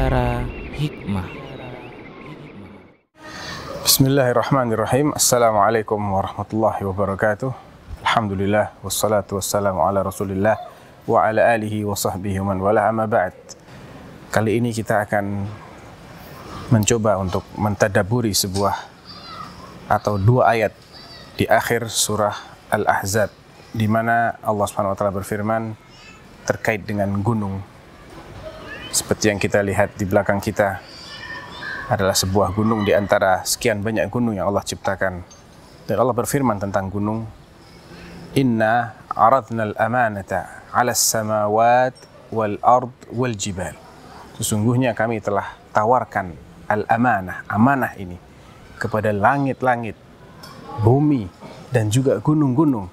Mutiara Hikmah. Bismillahirrahmanirrahim. Assalamualaikum warahmatullahi wabarakatuh. Alhamdulillah wassalatu wassalamu ala Rasulillah wa ala alihi wa sahbihi man wala amma ba'd. Kali ini kita akan mencoba untuk mentadaburi sebuah atau dua ayat di akhir surah Al-Ahzab di mana Allah Subhanahu wa taala berfirman terkait dengan gunung. Seperti yang kita lihat di belakang kita adalah sebuah gunung di antara sekian banyak gunung yang Allah ciptakan. Dan Allah berfirman tentang gunung, "Inna aradna al-amanata 'ala as-samawat wal ard wal jibal." Sesungguhnya kami telah tawarkan al-amanah, amanah ini kepada langit-langit, bumi dan juga gunung-gunung.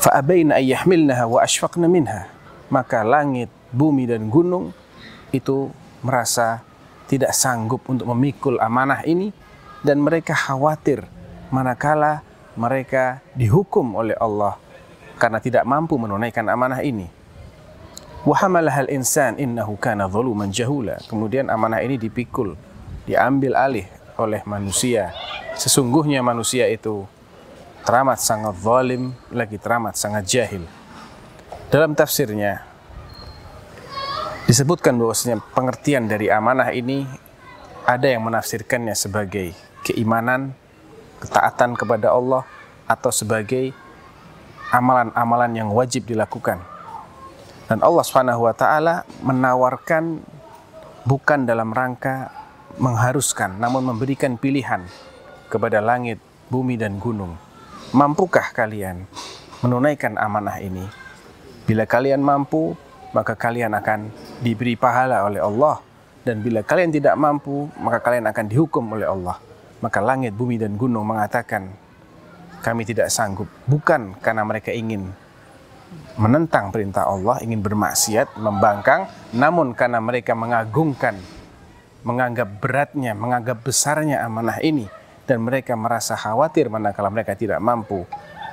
Fa'abaina ay yahmilnaha wa ashfaqna minha. Maka langit, bumi dan gunung itu merasa tidak sanggup untuk memikul amanah ini dan mereka khawatir manakala mereka dihukum oleh Allah karena tidak mampu menunaikan amanah ini. Wa hamalaha al-insan innahu kana zaluman jahula. Kemudian amanah ini dipikul, diambil alih oleh manusia. Sesungguhnya manusia itu teramat sangat zalim, lagi teramat sangat jahil. Dalam tafsirnya disebutkan bahwasanya pengertian dari amanah ini ada yang menafsirkannya sebagai keimanan, ketaatan kepada Allah atau sebagai amalan-amalan yang wajib dilakukan. Dan Allah Subhanahu wa taala menawarkan bukan dalam rangka mengharuskan namun memberikan pilihan kepada langit, bumi dan gunung. Mampukah kalian menunaikan amanah ini? Bila kalian mampu, maka kalian akan diberi pahala oleh Allah. Dan bila kalian tidak mampu maka kalian akan dihukum oleh Allah. Maka langit bumi dan gunung mengatakan kami tidak sanggup. Bukan karena mereka ingin menentang perintah Allah ingin bermaksiat membangkang namun karena mereka mengagungkan menganggap beratnya menganggap besarnya amanah ini dan mereka merasa khawatir manakala mereka tidak mampu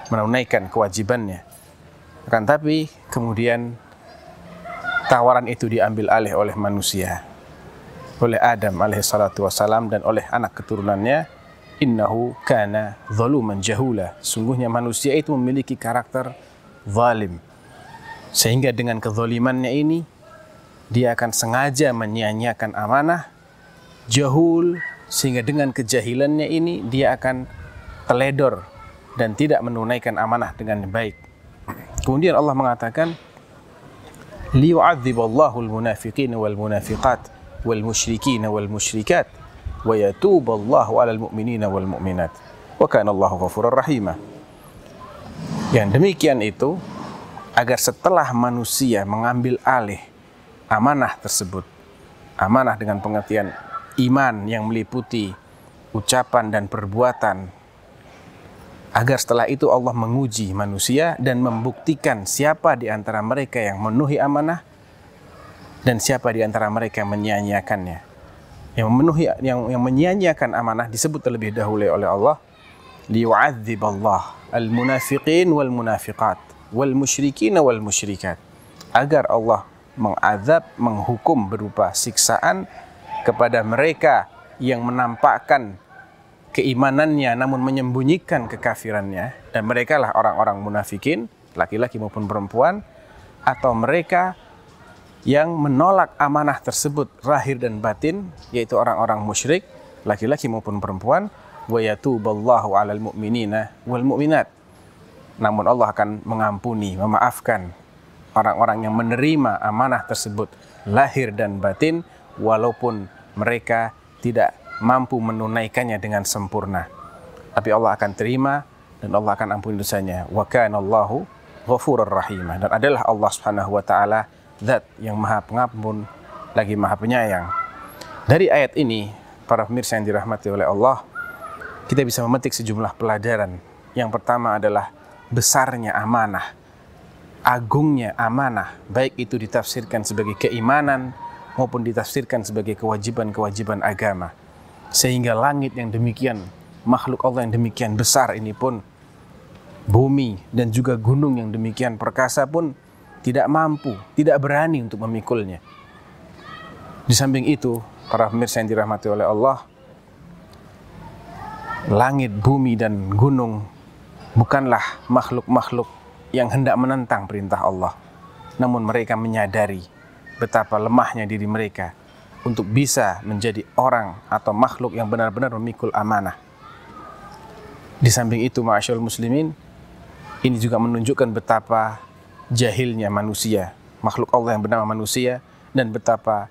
menunaikan kewajibannya. Akan tapi kemudian tawaran itu diambil alih oleh manusia oleh Adam alaihi salatu wasalam dan oleh anak keturunannya. Innahu kana zaluman jahula. Sungguhnya manusia itu memiliki karakter zalim. Sehingga dengan kezalimannya ini dia akan sengaja menyia-nyiakan amanah jahul sehingga dengan kejahilannya ini dia akan teledor dan tidak menunaikan amanah dengan baik. Kemudian Allah mengatakan ليعذب الله المنافقين والمنافقات والمشركين والمشركات ويتوب الله على المؤمنين والمؤمنات وكان الله غفورا رحيما yang demikian itu agar setelah manusia mengambil alih amanah tersebut amanah dengan pengertian iman yang meliputi ucapan dan perbuatan agar setelah itu Allah menguji manusia dan membuktikan siapa di antara mereka yang memenuhi amanah dan siapa di antara mereka yang menyia-nyiakannya. Yang memenuhi yang yang menyia-nyiakan amanah disebut terlebih dahulu oleh Allah liyu'adziballah al-munafiqin wal munafiqat wal musyrikin wal musyrikat agar Allah mengazab menghukum berupa siksaan kepada mereka yang menampakkan keimanannya namun menyembunyikan kekafirannya dan mereka lah orang-orang munafikin laki-laki maupun perempuan atau mereka yang menolak amanah tersebut lahir dan batin yaitu orang-orang musyrik laki-laki maupun perempuan wa yatuballahu 'alal mu'minina wal mu'minat. Namun Allah akan mengampuni memaafkan orang-orang yang menerima amanah tersebut lahir dan batin walaupun mereka tidak mampu menunaikannya dengan sempurna. Tapi Allah akan terima dan Allah akan ampuni dosanya. Wa kana Allahu ghafurur rahimah. Dan adalah Allah Subhanahu wa taala zat yang Maha Pengampun lagi Maha Penyayang. Dari ayat ini, para pemirsa yang dirahmati oleh Allah, kita bisa memetik sejumlah pelajaran. Yang pertama adalah besarnya amanah, agungnya amanah, baik itu ditafsirkan sebagai keimanan maupun ditafsirkan sebagai kewajiban-kewajiban agama sehingga langit yang demikian makhluk Allah yang demikian besar ini pun bumi dan juga gunung yang demikian perkasa pun tidak mampu, tidak berani untuk memikulnya. Di samping itu, para pemirsa yang dirahmati oleh Allah, langit, bumi, dan gunung bukanlah makhluk-makhluk yang hendak menentang perintah Allah. Namun mereka menyadari betapa lemahnya diri mereka untuk bisa menjadi orang atau makhluk yang benar-benar memikul amanah. Di samping itu, ma'asyul muslimin, ini juga menunjukkan betapa jahilnya manusia, makhluk Allah yang bernama manusia, dan betapa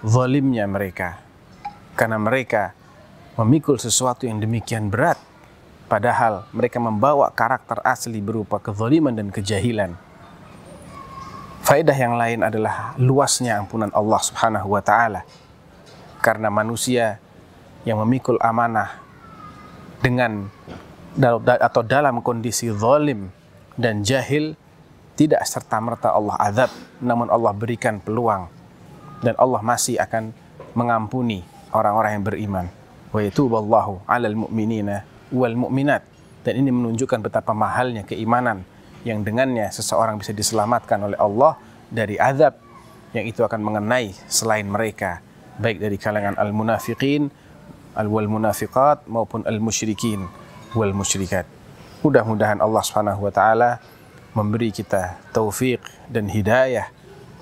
zalimnya mereka. Karena mereka memikul sesuatu yang demikian berat, padahal mereka membawa karakter asli berupa kezaliman dan kejahilan. Faedah yang lain adalah luasnya ampunan Allah Subhanahu wa taala. Karena manusia yang memikul amanah dengan atau dalam kondisi zalim dan jahil tidak serta-merta Allah azab, namun Allah berikan peluang dan Allah masih akan mengampuni orang-orang yang beriman. Wa yatuballahu 'alal mu'minina wal mu'minat. Dan ini menunjukkan betapa mahalnya keimanan yang dengannya seseorang bisa diselamatkan oleh Allah dari azab yang itu akan mengenai selain mereka baik dari kalangan al-munafiqin al-wal munafiqat maupun al-musyrikin wal musyrikat. Mudah-mudahan Allah Subhanahu wa taala memberi kita taufik dan hidayah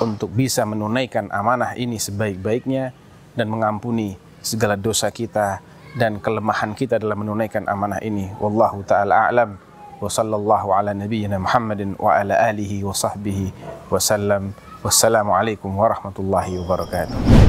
untuk bisa menunaikan amanah ini sebaik-baiknya dan mengampuni segala dosa kita dan kelemahan kita dalam menunaikan amanah ini. Wallahu taala a'lam sallallahu ala nabiyyina Muhammadin wa ala alihi wa sahbihi wa sallam. Wassalamualaikum warahmatullahi wabarakatuh.